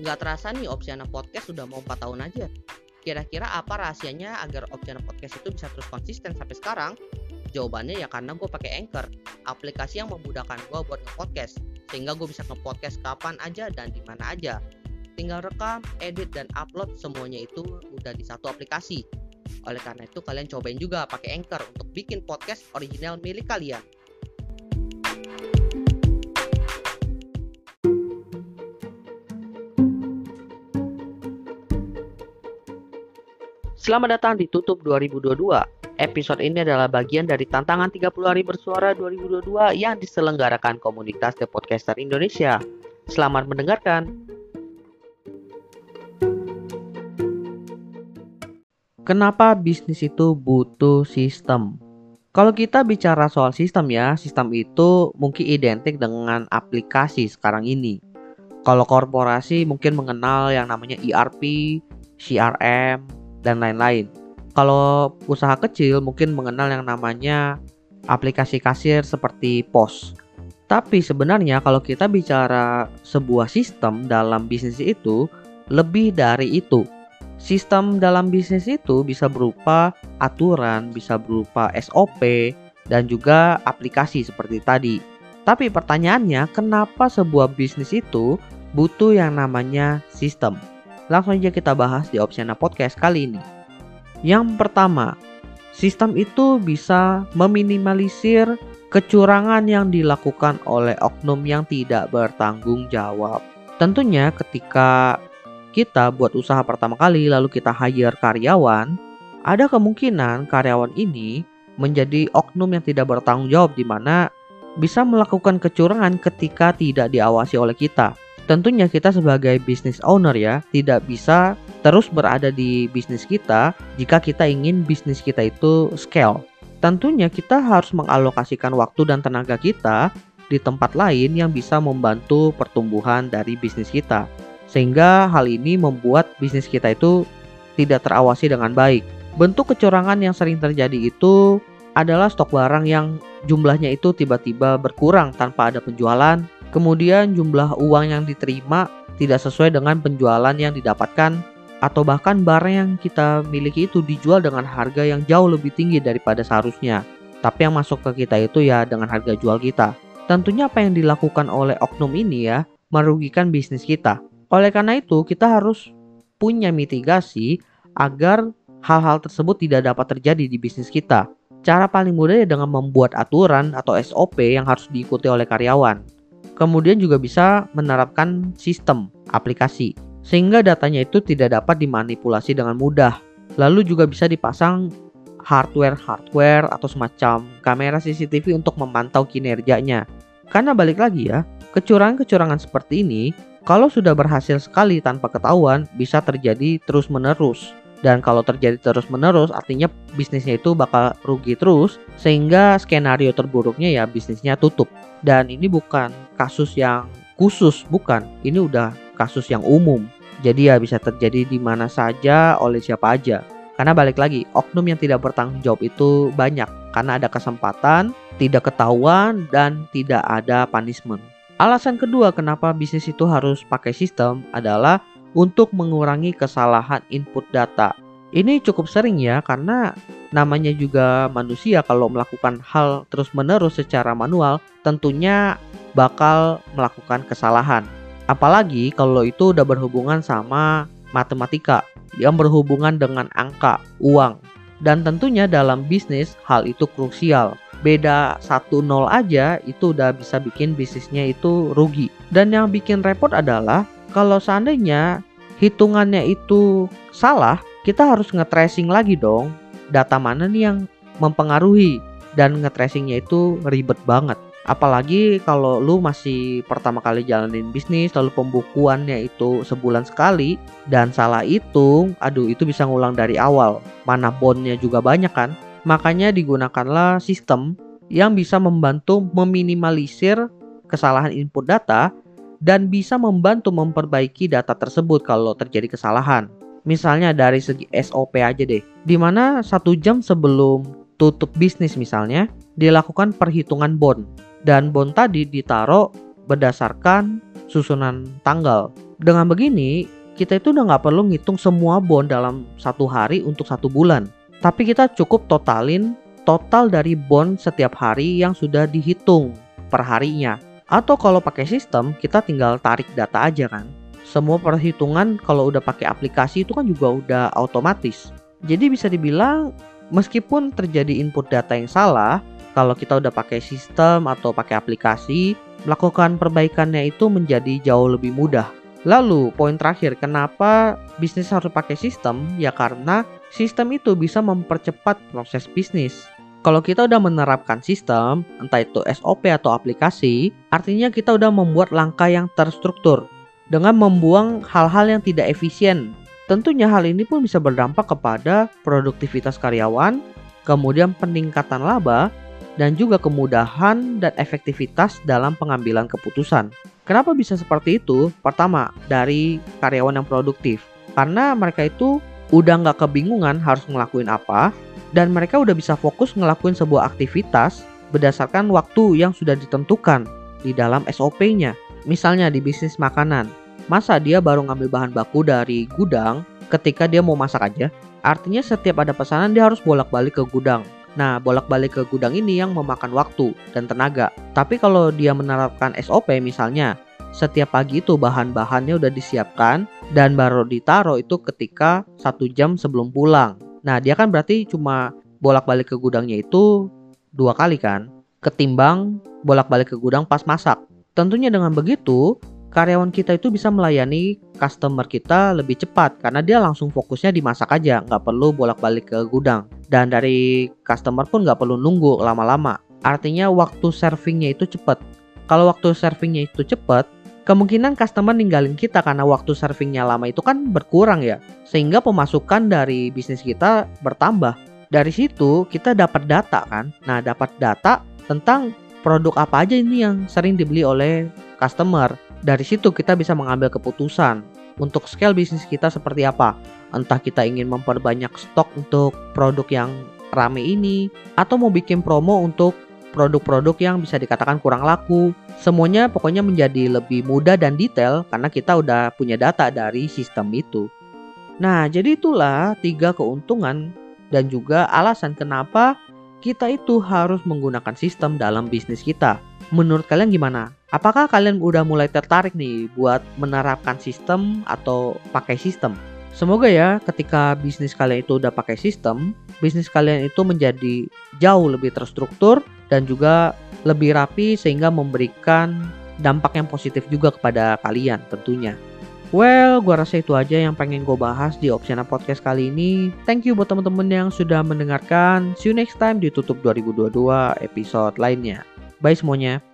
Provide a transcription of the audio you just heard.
Nggak terasa nih Opsiana Podcast sudah mau 4 tahun aja. Kira-kira apa rahasianya agar Opsiana Podcast itu bisa terus konsisten sampai sekarang? Jawabannya ya karena gue pakai Anchor, aplikasi yang memudahkan gue buat nge-podcast. Sehingga gue bisa nge-podcast kapan aja dan di mana aja. Tinggal rekam, edit, dan upload semuanya itu udah di satu aplikasi. Oleh karena itu kalian cobain juga pakai Anchor untuk bikin podcast original milik kalian. Selamat datang di Tutup 2022. Episode ini adalah bagian dari tantangan 30 hari bersuara 2022 yang diselenggarakan komunitas The Podcaster Indonesia. Selamat mendengarkan. Kenapa bisnis itu butuh sistem? Kalau kita bicara soal sistem ya, sistem itu mungkin identik dengan aplikasi sekarang ini. Kalau korporasi mungkin mengenal yang namanya ERP, CRM, dan lain-lain. Kalau usaha kecil mungkin mengenal yang namanya aplikasi kasir seperti POS. Tapi sebenarnya kalau kita bicara sebuah sistem dalam bisnis itu lebih dari itu. Sistem dalam bisnis itu bisa berupa aturan, bisa berupa SOP, dan juga aplikasi seperti tadi. Tapi pertanyaannya, kenapa sebuah bisnis itu butuh yang namanya sistem? Langsung aja kita bahas di Opsiana Podcast kali ini. Yang pertama, sistem itu bisa meminimalisir kecurangan yang dilakukan oleh oknum yang tidak bertanggung jawab. Tentunya ketika kita buat usaha pertama kali lalu kita hire karyawan, ada kemungkinan karyawan ini menjadi oknum yang tidak bertanggung jawab di mana bisa melakukan kecurangan ketika tidak diawasi oleh kita. Tentunya kita sebagai business owner ya tidak bisa terus berada di bisnis kita jika kita ingin bisnis kita itu scale. Tentunya kita harus mengalokasikan waktu dan tenaga kita di tempat lain yang bisa membantu pertumbuhan dari bisnis kita. Sehingga hal ini membuat bisnis kita itu tidak terawasi dengan baik. Bentuk kecurangan yang sering terjadi itu adalah stok barang yang jumlahnya itu tiba-tiba berkurang tanpa ada penjualan Kemudian jumlah uang yang diterima tidak sesuai dengan penjualan yang didapatkan atau bahkan barang yang kita miliki itu dijual dengan harga yang jauh lebih tinggi daripada seharusnya. Tapi yang masuk ke kita itu ya dengan harga jual kita. Tentunya apa yang dilakukan oleh oknum ini ya merugikan bisnis kita. Oleh karena itu kita harus punya mitigasi agar hal-hal tersebut tidak dapat terjadi di bisnis kita. Cara paling mudah ya dengan membuat aturan atau SOP yang harus diikuti oleh karyawan. Kemudian juga bisa menerapkan sistem aplikasi sehingga datanya itu tidak dapat dimanipulasi dengan mudah. Lalu juga bisa dipasang hardware-hardware atau semacam kamera CCTV untuk memantau kinerjanya. Karena balik lagi ya, kecurangan-kecurangan seperti ini kalau sudah berhasil sekali tanpa ketahuan bisa terjadi terus-menerus. Dan kalau terjadi terus-menerus artinya bisnisnya itu bakal rugi terus sehingga skenario terburuknya ya bisnisnya tutup. Dan ini bukan kasus yang khusus, bukan. Ini udah kasus yang umum. Jadi ya bisa terjadi di mana saja oleh siapa aja. Karena balik lagi, oknum yang tidak bertanggung jawab itu banyak. Karena ada kesempatan, tidak ketahuan, dan tidak ada punishment. Alasan kedua kenapa bisnis itu harus pakai sistem adalah untuk mengurangi kesalahan input data. Ini cukup sering ya karena namanya juga manusia kalau melakukan hal terus-menerus secara manual tentunya bakal melakukan kesalahan. Apalagi kalau itu udah berhubungan sama matematika yang berhubungan dengan angka, uang. Dan tentunya dalam bisnis hal itu krusial. Beda 1-0 aja itu udah bisa bikin bisnisnya itu rugi. Dan yang bikin repot adalah kalau seandainya hitungannya itu salah, kita harus nge-tracing lagi dong data mana nih yang mempengaruhi dan nge-tracingnya itu ribet banget. Apalagi kalau lu masih pertama kali jalanin bisnis lalu pembukuannya itu sebulan sekali dan salah hitung, aduh itu bisa ngulang dari awal. Mana bondnya juga banyak kan? Makanya digunakanlah sistem yang bisa membantu meminimalisir kesalahan input data dan bisa membantu memperbaiki data tersebut kalau terjadi kesalahan. Misalnya dari segi SOP aja deh, di mana satu jam sebelum tutup bisnis misalnya dilakukan perhitungan bond dan bond tadi ditaruh berdasarkan susunan tanggal. Dengan begini, kita itu udah nggak perlu ngitung semua bond dalam satu hari untuk satu bulan. Tapi kita cukup totalin total dari bond setiap hari yang sudah dihitung per harinya. Atau kalau pakai sistem, kita tinggal tarik data aja kan. Semua perhitungan kalau udah pakai aplikasi itu kan juga udah otomatis. Jadi bisa dibilang meskipun terjadi input data yang salah, kalau kita udah pakai sistem atau pakai aplikasi, melakukan perbaikannya itu menjadi jauh lebih mudah. Lalu, poin terakhir, kenapa bisnis harus pakai sistem? Ya karena sistem itu bisa mempercepat proses bisnis. Kalau kita udah menerapkan sistem, entah itu SOP atau aplikasi, artinya kita udah membuat langkah yang terstruktur dengan membuang hal-hal yang tidak efisien Tentunya hal ini pun bisa berdampak kepada produktivitas karyawan, kemudian peningkatan laba, dan juga kemudahan dan efektivitas dalam pengambilan keputusan. Kenapa bisa seperti itu? Pertama, dari karyawan yang produktif. Karena mereka itu udah nggak kebingungan harus ngelakuin apa, dan mereka udah bisa fokus ngelakuin sebuah aktivitas berdasarkan waktu yang sudah ditentukan di dalam SOP-nya. Misalnya di bisnis makanan, Masa dia baru ngambil bahan baku dari gudang ketika dia mau masak aja? Artinya setiap ada pesanan dia harus bolak-balik ke gudang. Nah, bolak-balik ke gudang ini yang memakan waktu dan tenaga. Tapi kalau dia menerapkan SOP misalnya, setiap pagi itu bahan-bahannya udah disiapkan dan baru ditaruh itu ketika satu jam sebelum pulang. Nah, dia kan berarti cuma bolak-balik ke gudangnya itu dua kali kan, ketimbang bolak-balik ke gudang pas masak. Tentunya dengan begitu, karyawan kita itu bisa melayani customer kita lebih cepat karena dia langsung fokusnya dimasak aja, nggak perlu bolak-balik ke gudang. Dan dari customer pun nggak perlu nunggu lama-lama. Artinya waktu servingnya itu cepat. Kalau waktu servingnya itu cepat, kemungkinan customer ninggalin kita karena waktu servingnya lama itu kan berkurang ya. Sehingga pemasukan dari bisnis kita bertambah. Dari situ kita dapat data kan. Nah dapat data tentang produk apa aja ini yang sering dibeli oleh customer dari situ kita bisa mengambil keputusan untuk scale bisnis kita seperti apa. Entah kita ingin memperbanyak stok untuk produk yang rame ini atau mau bikin promo untuk produk-produk yang bisa dikatakan kurang laku. Semuanya pokoknya menjadi lebih mudah dan detail karena kita udah punya data dari sistem itu. Nah, jadi itulah tiga keuntungan dan juga alasan kenapa kita itu harus menggunakan sistem dalam bisnis kita. Menurut kalian gimana? Apakah kalian udah mulai tertarik nih buat menerapkan sistem atau pakai sistem? Semoga ya ketika bisnis kalian itu udah pakai sistem, bisnis kalian itu menjadi jauh lebih terstruktur dan juga lebih rapi sehingga memberikan dampak yang positif juga kepada kalian tentunya. Well, gua rasa itu aja yang pengen gue bahas di Opsiana Podcast kali ini. Thank you buat teman-teman yang sudah mendengarkan. See you next time di Tutup 2022 episode lainnya. Bye semuanya.